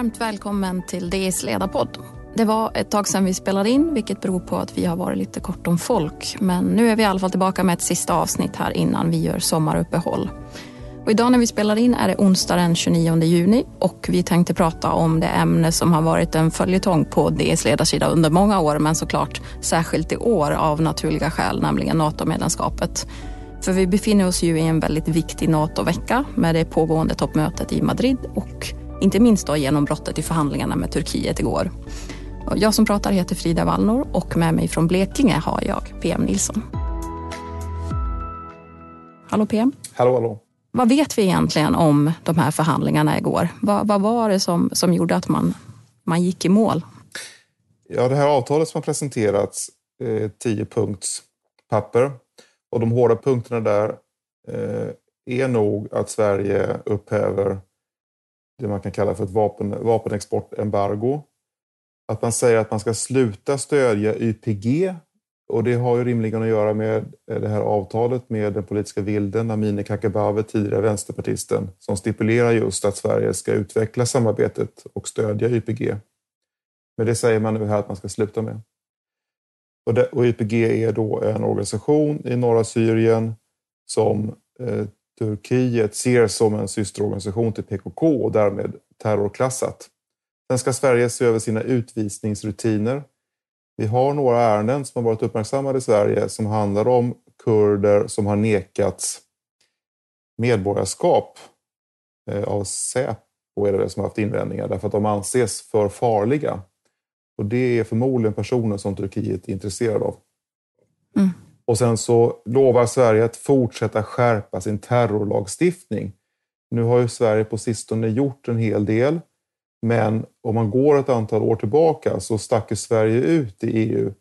varmt välkommen till DIs ledarpodd. Det var ett tag sedan vi spelade in, vilket beror på att vi har varit lite kort om folk. Men nu är vi i alla fall tillbaka med ett sista avsnitt här innan vi gör sommaruppehåll. Och idag när vi spelar in är det onsdag den 29 juni och vi tänkte prata om det ämne som har varit en följetong på DIs ledarsida under många år, men såklart särskilt i år av naturliga skäl, nämligen NATO-medlemskapet. För vi befinner oss ju i en väldigt viktig NATO-vecka med det pågående toppmötet i Madrid och inte minst då genombrottet i förhandlingarna med Turkiet igår. Jag som pratar heter Frida Wallnor och med mig från Blekinge har jag PM Nilsson. Hallå PM. Hallå, hallå. Vad vet vi egentligen om de här förhandlingarna igår? Vad, vad var det som, som gjorde att man, man gick i mål? Ja, det här avtalet som har presenterats, eh, tio punkts papper och de hårda punkterna där eh, är nog att Sverige upphäver det man kan kalla för ett vapen, vapenexportembargo. Att man säger att man ska sluta stödja YPG och det har ju rimligen att göra med eh, det här avtalet med den politiska vilden Amineh Kakabaveh, tidigare vänsterpartisten, som stipulerar just att Sverige ska utveckla samarbetet och stödja YPG. Men det säger man nu här att man ska sluta med. Och, det, och YPG är då en organisation i norra Syrien som eh, Turkiet ser som en systerorganisation till PKK och därmed terrorklassat. Sen ska Sverige se över sina utvisningsrutiner. Vi har några ärenden som har varit uppmärksammade i Sverige som handlar om kurder som har nekats medborgarskap eh, av Säpo är det som har haft invändningar därför att de anses för farliga. Och det är förmodligen personer som Turkiet är intresserade av. Mm. Och sen så lovar Sverige att fortsätta skärpa sin terrorlagstiftning. Nu har ju Sverige på sistone gjort en hel del, men om man går ett antal år tillbaka så stack Sverige ut i EU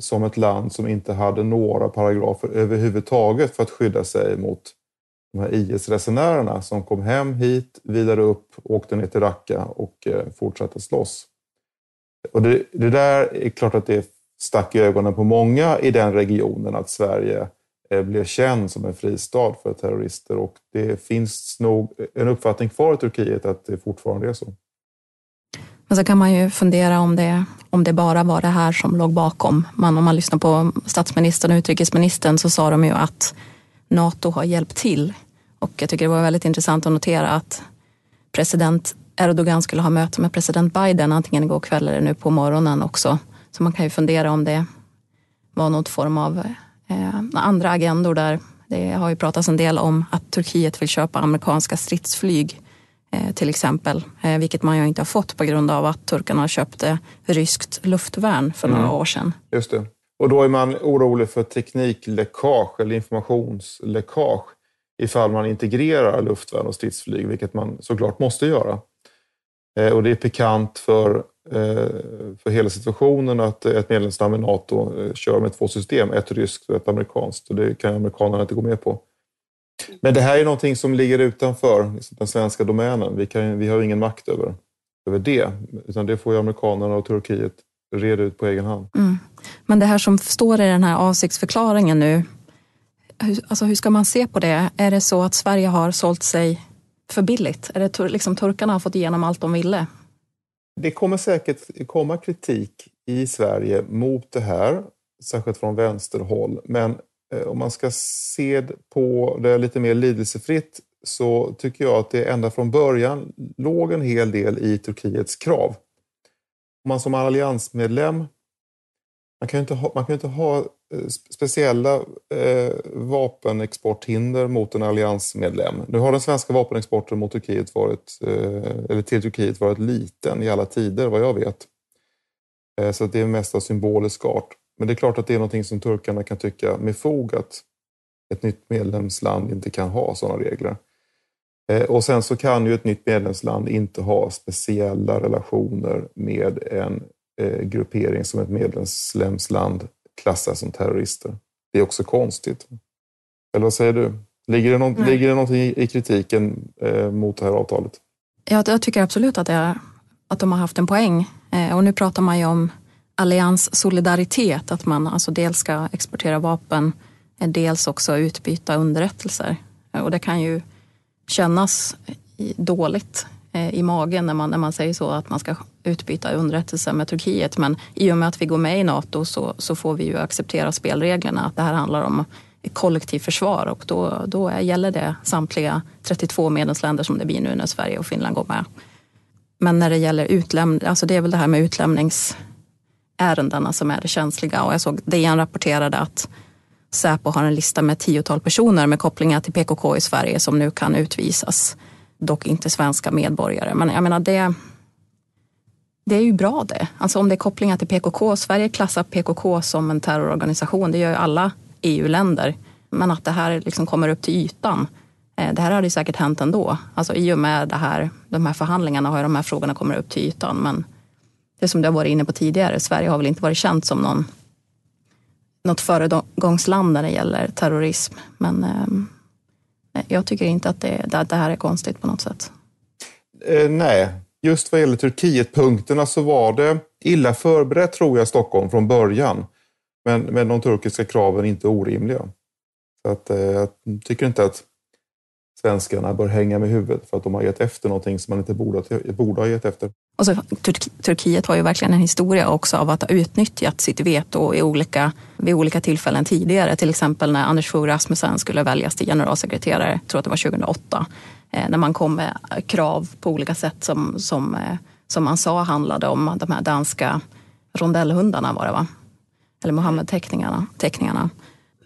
som ett land som inte hade några paragrafer överhuvudtaget för att skydda sig mot de här IS-resenärerna som kom hem hit, vidare upp, åkte ner till Raqqa och eh, fortsatte slåss. Och det, det där är klart att det stack i ögonen på många i den regionen att Sverige eh, blev känd som en fristad för terrorister och det finns nog en uppfattning kvar i Turkiet att det fortfarande är så. Men så kan man ju fundera om det, om det bara var det här som låg bakom. Man, om man lyssnar på statsministern och utrikesministern så sa de ju att NATO har hjälpt till. Och jag tycker det var väldigt intressant att notera att president Erdogan skulle ha möte med president Biden antingen igår kväll eller nu på morgonen också. Så man kan ju fundera om det var något form av eh, andra agendor där. Det har ju pratats en del om att Turkiet vill köpa amerikanska stridsflyg eh, till exempel, eh, vilket man ju inte har fått på grund av att turkarna köpte ryskt luftvärn för några mm. år sedan. Just det. Och då är man orolig för teknikläckage eller informationsläckage ifall man integrerar luftvärn och stridsflyg, vilket man såklart måste göra. Eh, och det är pikant för, Eh, för hela situationen att ett medlemsland i NATO eh, kör med två system, ett ryskt och ett amerikanskt. Och det kan amerikanerna inte gå med på. Men det här är någonting som ligger utanför liksom, den svenska domänen. Vi, kan, vi har ingen makt över, över det, utan det får ju amerikanerna och Turkiet reda ut på egen hand. Mm. Men det här som står i den här avsiktsförklaringen nu, hur, alltså hur ska man se på det? Är det så att Sverige har sålt sig för billigt? Är det liksom turkarna har fått igenom allt de ville? Det kommer säkert komma kritik i Sverige mot det här, särskilt från vänsterhåll. Men eh, om man ska se på det lite mer lidelsefritt så tycker jag att det ända från början låg en hel del i Turkiets krav. Om man som alliansmedlem man kan ju inte ha, man kan inte ha eh, speciella eh, vapenexporthinder mot en alliansmedlem. Nu har den svenska vapenexporten mot Turkiet varit, eh, eller till Turkiet varit liten i alla tider, vad jag vet. Eh, så det är mest av symbolisk art. Men det är klart att det är någonting som turkarna kan tycka med fog att ett nytt medlemsland inte kan ha sådana regler. Eh, och sen så kan ju ett nytt medlemsland inte ha speciella relationer med en gruppering som ett medlemsland klassar som terrorister. Det är också konstigt. Eller vad säger du? Ligger det, någon, ligger det någonting i kritiken eh, mot det här avtalet? Ja, jag tycker absolut att, det att de har haft en poäng. Eh, och nu pratar man ju om allianssolidaritet, att man alltså dels ska exportera vapen, eh, dels också utbyta underrättelser. Eh, och det kan ju kännas dåligt eh, Eh, i magen när man, när man säger så att man ska utbyta underrättelser med Turkiet. Men i och med att vi går med i NATO så, så får vi ju acceptera spelreglerna. Att det här handlar om kollektivt försvar och då, då gäller det samtliga 32 medlemsländer som det blir nu när Sverige och Finland går med. Men när det gäller utlämning, alltså det är väl det här med utlämningsärendena som är det känsliga. Och jag såg DN rapporterade att Säpo har en lista med tiotal personer med kopplingar till PKK i Sverige som nu kan utvisas. Dock inte svenska medborgare. Men jag menar det, det är ju bra det. Alltså om det är kopplingar till PKK. Sverige klassar PKK som en terrororganisation. Det gör ju alla EU-länder. Men att det här liksom kommer upp till ytan. Eh, det här hade säkert hänt ändå. Alltså I och med det här, de här förhandlingarna har ju de här frågorna kommit upp till ytan. Men det som du har varit inne på tidigare, Sverige har väl inte varit känt som någon, något föregångsland när det gäller terrorism. Men eh, jag tycker inte att det, det, här är konstigt på något sätt. Eh, nej, just vad gäller Turkiet-punkterna så var det illa förberett tror jag Stockholm från början. Men, men de turkiska kraven är inte orimliga. Så att, eh, jag tycker inte att svenskarna bör hänga med huvudet för att de har gett efter någonting som man inte borde, borde ha gett efter. Och så, Tur Turkiet har ju verkligen en historia också av att ha utnyttjat sitt veto i olika, vid olika tillfällen tidigare. Till exempel när Anders Fogh Rasmussen skulle väljas till generalsekreterare, jag tror att det var 2008. Eh, när man kom med krav på olika sätt som, som, eh, som man sa handlade om de här danska rondellhundarna var det va? eller Mohammed-teckningarna. Teckningarna.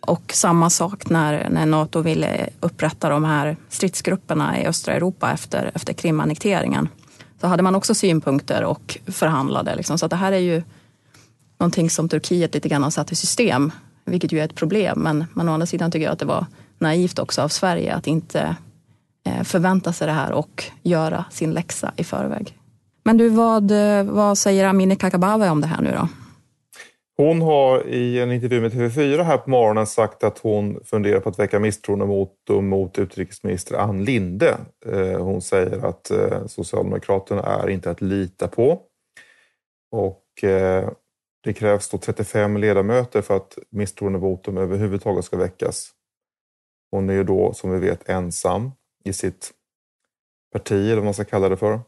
Och samma sak när, när Nato ville upprätta de här stridsgrupperna i östra Europa efter, efter Krimannekteringen. Så hade man också synpunkter och förhandlade. Liksom. Så det här är ju någonting som Turkiet lite grann har satt i system, vilket ju är ett problem. Men, men å andra sidan tycker jag att det var naivt också av Sverige att inte eh, förvänta sig det här och göra sin läxa i förväg. Men du, vad, vad säger Amineh Kakabaveh om det här nu då? Hon har i en intervju med TV4 här på morgonen sagt att hon funderar på att väcka misstroendevotum mot utrikesminister Ann Linde. Eh, hon säger att eh, Socialdemokraterna är inte att lita på. Och eh, det krävs då 35 ledamöter för att misstroendevotum överhuvudtaget ska väckas. Hon är ju då, som vi vet, ensam i sitt parti, eller vad man ska kalla det för.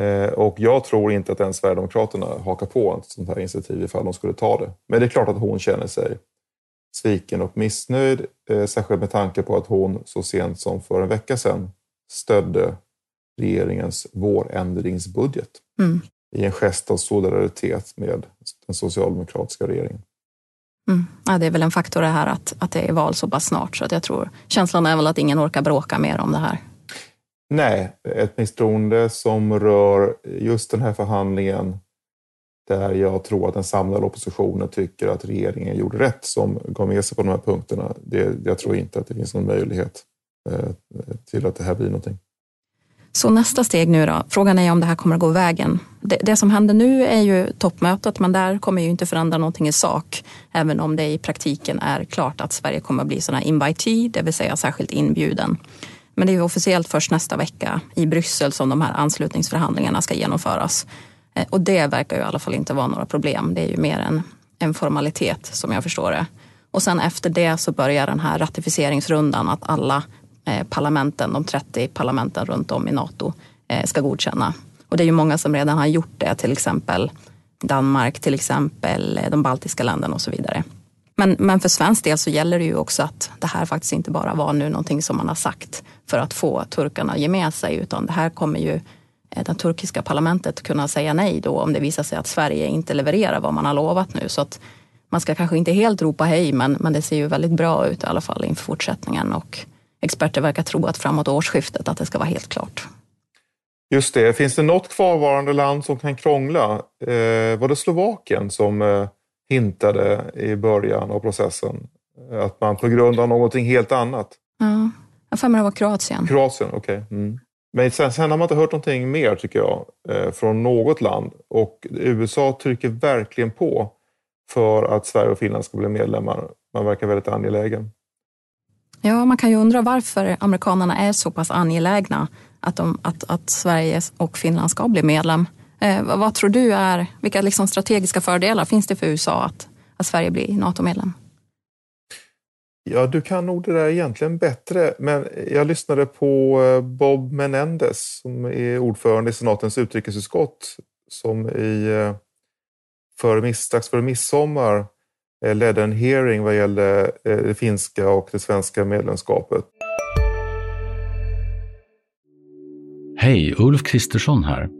Eh, och jag tror inte att ens Sverigedemokraterna hakar på ett sånt här initiativ ifall de skulle ta det. Men det är klart att hon känner sig sviken och missnöjd, eh, särskilt med tanke på att hon så sent som för en vecka sedan stödde regeringens vårändringsbudget mm. i en gest av solidaritet med den socialdemokratiska regeringen. Mm. Ja, det är väl en faktor det här att, att det är val så pass snart så att jag tror känslan är väl att ingen orkar bråka mer om det här. Nej, ett misstroende som rör just den här förhandlingen där jag tror att den samlade oppositionen tycker att regeringen gjorde rätt som gav med sig på de här punkterna. Det, jag tror inte att det finns någon möjlighet eh, till att det här blir någonting. Så nästa steg nu då? Frågan är om det här kommer att gå vägen. Det, det, som händer nu är ju toppmötet men där kommer ju inte förändra någonting i sak. Även om det i praktiken är klart att Sverige kommer att bli sådana invitee, det vill säga särskilt inbjuden. Men det är officiellt först nästa vecka i Bryssel som de här anslutningsförhandlingarna ska genomföras. Eh, och det verkar ju i alla fall inte vara några problem. Det är ju mer en, en formalitet som jag förstår det. Och sen efter det så börjar den här ratificeringsrundan att alla eh, parlamenten, de 30 parlamenten runt om i NATO eh, ska godkänna. Och det är ju många som redan har gjort det, till exempel Danmark, till exempel eh, de baltiska länderna och så vidare. Men, men för svensk del så gäller det ju också att det här faktiskt inte bara var nu någonting som man har sagt för att få turkarna att ge med sig, utan det här kommer ju eh, det turkiska parlamentet kunna säga nej då om det visar sig att Sverige inte levererar vad man har lovat nu. Så att man ska kanske inte helt ropa hej, men, men det ser ju väldigt bra ut i alla fall inför fortsättningen. Och experter verkar tro att framåt årsskiftet att det ska vara helt klart. Just det. Finns det något kvarvarande land som kan krångla? Eh, var det Slovakien som eh, hintade i början av processen. Att man på grund av någonting helt annat. Ja, jag för mig det var Kroatien. Kroatien, okej. Okay. Mm. Men sen, sen, har man inte hört någonting mer tycker jag eh, från något land och USA trycker verkligen på för att Sverige och Finland ska bli medlemmar. Man verkar väldigt angelägen. Ja, man kan ju undra varför amerikanerna är så pass angelägna att, de, att, att Sverige och Finland ska bli medlem. Eh, vad tror du är, vilka liksom strategiska fördelar finns det för USA att, att Sverige blir NATO-medlem? Ja, du kan nog det där egentligen bättre, men jag lyssnade på eh, Bob Menendez som är ordförande i senatens utrikesutskott som i, eh, för, strax före midsommar eh, ledde en hearing vad gällde det finska och det svenska medlemskapet. Hej, Ulf Kristersson här.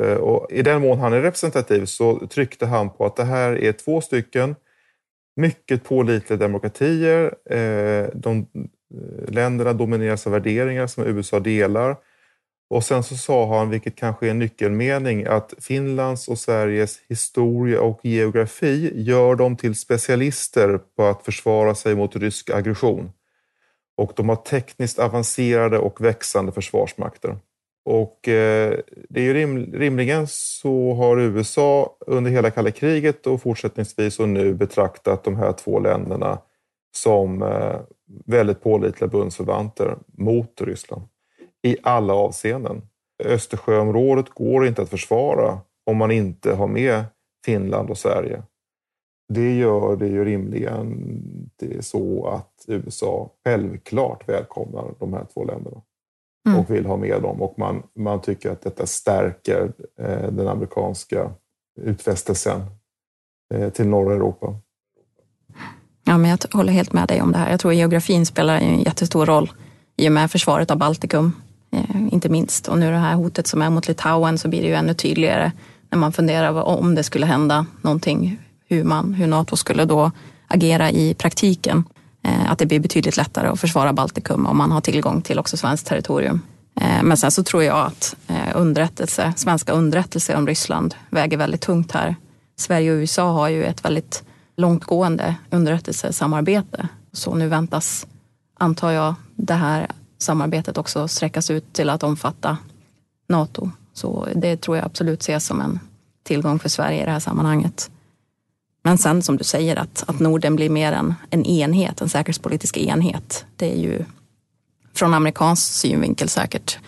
Eh, och I den mån han är representativ så tryckte han på att det här är två stycken mycket pålitliga demokratier. Eh, de, eh, länderna domineras av värderingar som USA delar. Och sen så sa han, vilket kanske är en nyckelmening, att Finlands och Sveriges historia och geografi gör dem till specialister på att försvara sig mot rysk aggression. Och de har tekniskt avancerade och växande försvarsmakter. Och eh, det är ju rim, rimligen så har USA under hela kalla kriget och fortsättningsvis och nu betraktat de här två länderna som eh, väldigt pålitliga bundsförvanter mot Ryssland i alla avseenden. Östersjöområdet går inte att försvara om man inte har med Finland och Sverige. Det gör det ju rimligen det är så att USA självklart välkomnar de här två länderna mm. och vill ha med dem. Och man, man tycker att detta stärker eh, den amerikanska utfästelsen eh, till norra Europa. Ja, men jag håller helt med dig om det här. Jag tror geografin spelar en jättestor roll i och med försvaret av Baltikum, eh, inte minst. Och nu det här hotet som är mot Litauen så blir det ju ännu tydligare när man funderar om det skulle hända någonting, hur, man, hur Nato skulle då agera i praktiken. Eh, att det blir betydligt lättare att försvara Baltikum om man har tillgång till också svenskt territorium. Eh, men sen så tror jag att eh, underrättelse, svenska underrättelser om Ryssland väger väldigt tungt här. Sverige och USA har ju ett väldigt långtgående underrättelsesamarbete. Så nu väntas, antar jag, det här samarbetet också sträckas ut till att omfatta Nato. Så det tror jag absolut ses som en tillgång för Sverige i det här sammanhanget. Men sen som du säger att, att Norden blir mer en, en enhet, en säkerhetspolitisk enhet. Det är ju från amerikansk synvinkel säkert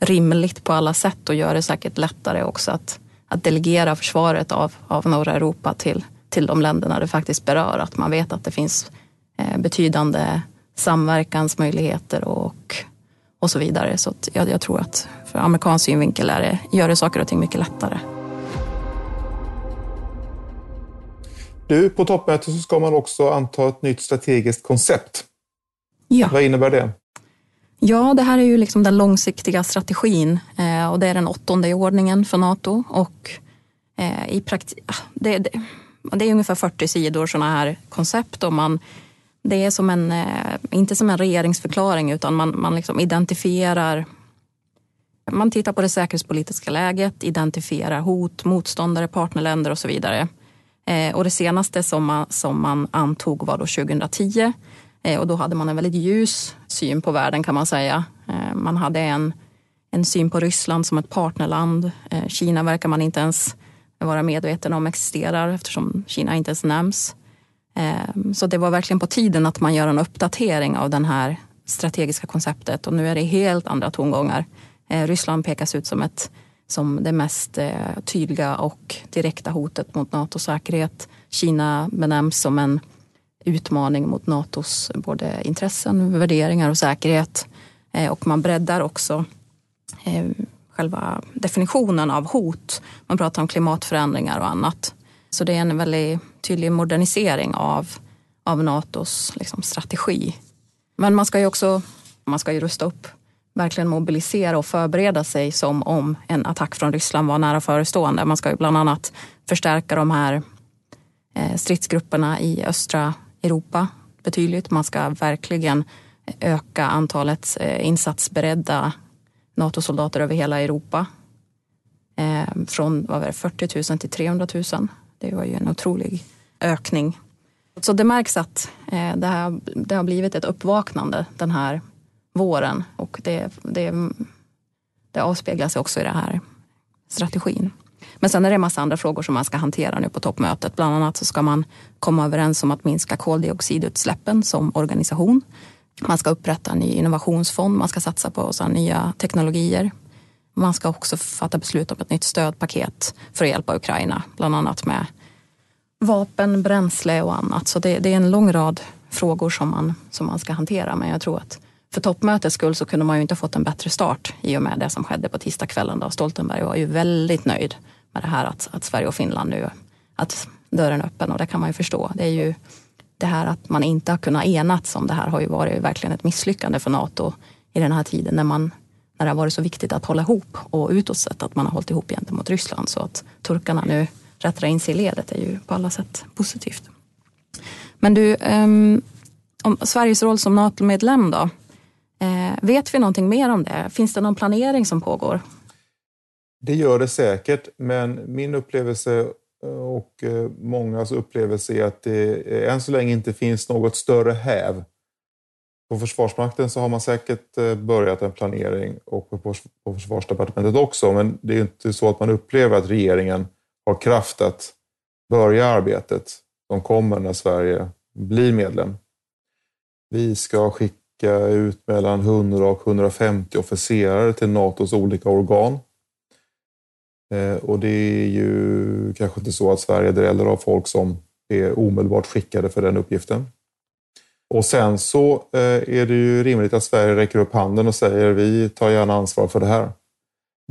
rimligt på alla sätt och gör det säkert lättare också att, att delegera försvaret av, av norra Europa till, till de länderna det faktiskt berör. Att man vet att det finns eh, betydande samverkansmöjligheter och, och så vidare. Så jag, jag tror att för amerikansk synvinkel är det, gör det saker och ting mycket lättare. Du, på toppmötet så ska man också anta ett nytt strategiskt koncept. Ja. Vad innebär det? Ja, det här är ju liksom den långsiktiga strategin eh, och det är den åttonde i ordningen för Nato. Och eh, i praktik, ah, det, det, det, är ungefär 40 sidor sådana här koncept och man, det är som en, eh, inte som en regeringsförklaring utan man, man liksom identifierar man tittar på det säkerhetspolitiska läget, identifierar hot, motståndare, partnerländer och så vidare. Eh, och det senaste som man, som man antog var då 2010 eh, och då hade man en väldigt ljus syn på världen kan man säga. Eh, man hade en, en syn på Ryssland som ett partnerland. Eh, Kina verkar man inte ens vara medveten om existerar eftersom Kina inte ens nämns. Eh, så det var verkligen på tiden att man gör en uppdatering av det här strategiska konceptet och nu är det helt andra tongångar. Eh, Ryssland pekas ut som ett som det mest eh, tydliga och direkta hotet mot Natos säkerhet. Kina benämns som en utmaning mot Natos både intressen, värderingar och säkerhet. Eh, och man breddar också eh, själva definitionen av hot. Man pratar om klimatförändringar och annat. Så det är en väldigt tydlig modernisering av, av Natos liksom, strategi. Men man ska ju också man ska ju rusta upp verkligen mobilisera och förbereda sig som om en attack från Ryssland var nära förestående. Man ska ju bland annat förstärka de här eh, stridsgrupperna i östra Europa betydligt. Man ska verkligen öka antalet eh, insatsberedda NATO-soldater över hela Europa. Eh, från vad var det, 40 000 till 300 000. Det var ju en otrolig ökning. Så det märks att det, här, det har blivit ett uppvaknande den här våren och det, det, det avspeglar sig också i den här strategin. Men sen är det en massa andra frågor som man ska hantera nu på toppmötet. Bland annat så ska man komma överens om att minska koldioxidutsläppen som organisation. Man ska upprätta en ny innovationsfond, man ska satsa på så nya teknologier. Man ska också fatta beslut om ett nytt stödpaket för att hjälpa Ukraina, bland annat med vapen, bränsle och annat. Så det, det, är en lång rad frågor som man, som man ska hantera. Men jag tror att för toppmötets skull så kunde man ju inte fått en bättre start i och med det som skedde på tisdagskvällen. Då. Stoltenberg var ju väldigt nöjd med det här att, att Sverige och Finland nu, att dörren är öppen och det kan man ju förstå. Det är ju det här att man inte har kunnat enats om det här har ju varit verkligen ett misslyckande för Nato i den här tiden när, man, när det har varit så viktigt att hålla ihop och utåt sett att man har hållit ihop gentemot Ryssland. Så att turkarna nu rättar in sig i ledet är ju på alla sätt positivt. Men du, um, om Sveriges roll som NATO-medlem då? Eh, vet vi någonting mer om det? Finns det någon planering som pågår? Det gör det säkert, men min upplevelse eh, och eh, mångas upplevelse är att det eh, än så länge inte finns något större häv. På Försvarsmakten så har man säkert börjat en planering och på Försvarsdepartementet också, men det är inte så att man upplever att regeringen har kraft att börja arbetet som kommer när Sverige blir medlem. Vi ska skicka ut mellan 100 och 150 officerare till NATOs olika organ eh, och det är ju kanske inte så att Sverige dräller av folk som är omedelbart skickade för den uppgiften. Och sen så eh, är det ju rimligt att Sverige räcker upp handen och säger vi tar gärna ansvar för det här.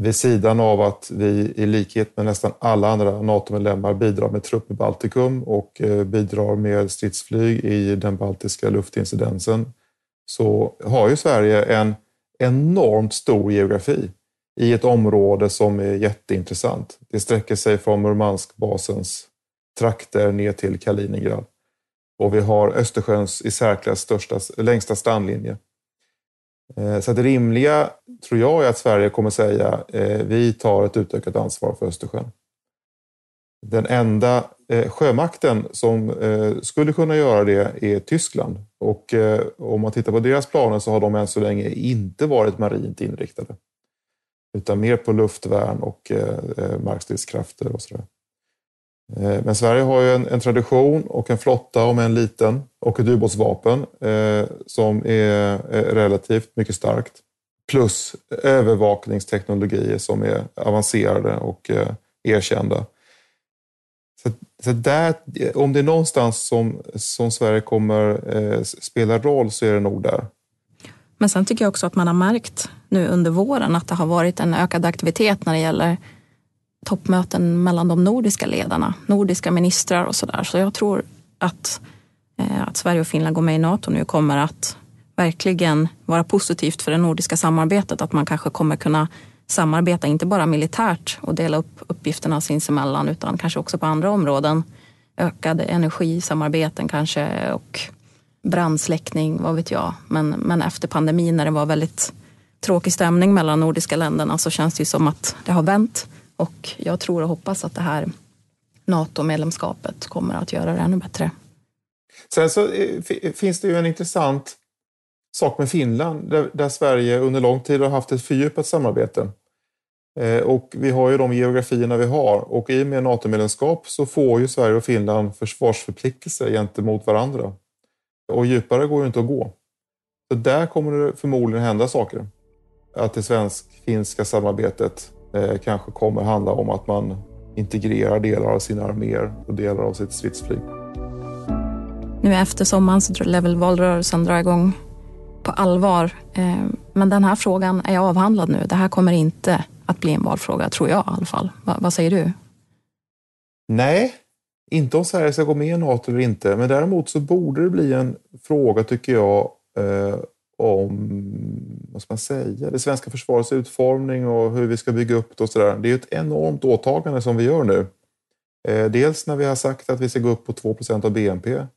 Vid sidan av att vi i likhet med nästan alla andra NATO-medlemmar bidrar med trupp i Baltikum och eh, bidrar med stridsflyg i den baltiska luftincidensen så har ju Sverige en enormt stor geografi i ett område som är jätteintressant. Det sträcker sig från Murmanskbasens trakter ner till Kaliningrad. Och vi har Östersjöns i särklass största, längsta strandlinje. Eh, så det rimliga tror jag är att Sverige kommer säga eh, vi tar ett utökat ansvar för Östersjön. Den enda eh, sjömakten som eh, skulle kunna göra det är Tyskland. Och eh, om man tittar på deras planer så har de än så länge inte varit marint inriktade utan mer på luftvärn och eh, eh markstridskrafter och sådär. Men Sverige har ju en, en, tradition och en flotta, om en liten, och ett ubåtsvapen eh, som är, är relativt mycket starkt. Plus övervakningsteknologier som är avancerade och eh, erkända. Så, så där, om det är någonstans som, som Sverige kommer eh, spela roll så är det nog där. Men sen tycker jag också att man har märkt nu under våren att det har varit en ökad aktivitet när det gäller toppmöten mellan de nordiska ledarna, nordiska ministrar och sådär. Så jag tror att, eh, att Sverige och Finland går med i NATO nu kommer att verkligen vara positivt för det nordiska samarbetet. Att man kanske kommer kunna samarbeta, inte bara militärt och dela upp uppgifterna sinsemellan utan kanske också på andra områden. Ökade energisamarbeten kanske och brandsläckning, vad vet jag. Men, men efter pandemin när det var väldigt tråkig stämning mellan nordiska länderna så känns det ju som att det har vänt. Och jag tror och hoppas att det här NATO-medlemskapet kommer att göra det ännu bättre. Sen så eh, finns det ju en intressant sak med Finland där, där Sverige under lång tid har haft ett fördjupat samarbete. Eh, och vi har ju de geografierna vi har och i och med NATO-medlemskap så får ju Sverige och Finland försvarsförpliktelser gentemot varandra. Och djupare går ju inte att gå. Så där kommer det förmodligen hända saker. Att det svensk-finska samarbetet eh, kanske kommer handla om att man integrerar delar av sina arméer och delar av sitt stridsflyg. Nu efter sommaren så lär väl valrörelsen dra igång på allvar. Eh, men den här frågan är avhandlad nu. Det här kommer inte att bli en valfråga, tror jag i alla fall. Va, vad säger du? Nej, inte om Sverige ska gå med i NATO eller inte, men däremot så borde det bli en fråga, tycker jag, eh, om vad ska man säga, det svenska försvarets utformning och hur vi ska bygga upp det och sådär. Det är ett enormt åtagande som vi gör nu. Eh, dels när vi har sagt att vi ska gå upp på 2% av BNP. Eh,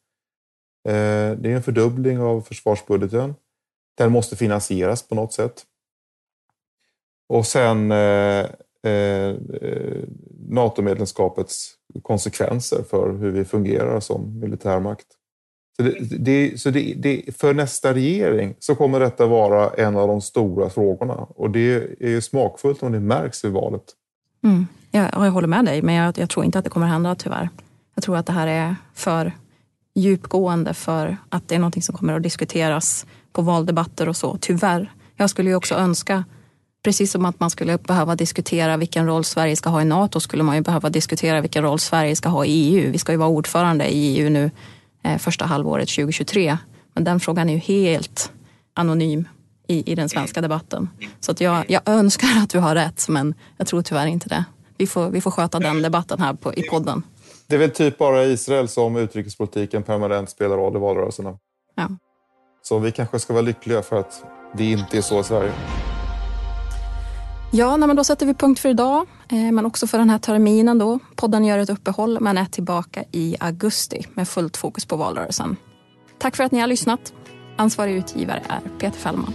det är en fördubbling av försvarsbudgeten. Den måste finansieras på något sätt. Och sen eh, eh, NATO-medlemskapets konsekvenser för hur vi fungerar som militärmakt. Så, det, det, så det, det, för nästa regering så kommer detta vara en av de stora frågorna och det är ju smakfullt om det märks i valet. Mm. Jag, jag håller med dig, men jag, jag tror inte att det kommer hända tyvärr. Jag tror att det här är för djupgående för att det är någonting som kommer att diskuteras på valdebatter och så, tyvärr. Jag skulle ju också önska, precis som att man skulle behöva diskutera vilken roll Sverige ska ha i NATO, skulle man ju behöva diskutera vilken roll Sverige ska ha i EU. Vi ska ju vara ordförande i EU nu eh, första halvåret 2023. Men den frågan är ju helt anonym i, i den svenska debatten. Så att jag, jag önskar att du har rätt, men jag tror tyvärr inte det. Vi får, vi får sköta den debatten här på, i podden. Det är väl typ bara Israel som utrikespolitiken permanent spelar roll i valrörelserna. Ja. Så vi kanske ska vara lyckliga för att det inte är så i Sverige. Ja, nej, men då sätter vi punkt för idag, eh, men också för den här terminen. Då. Podden gör ett uppehåll, men är tillbaka i augusti med fullt fokus på valrörelsen. Tack för att ni har lyssnat. Ansvarig utgivare är Peter Fällman.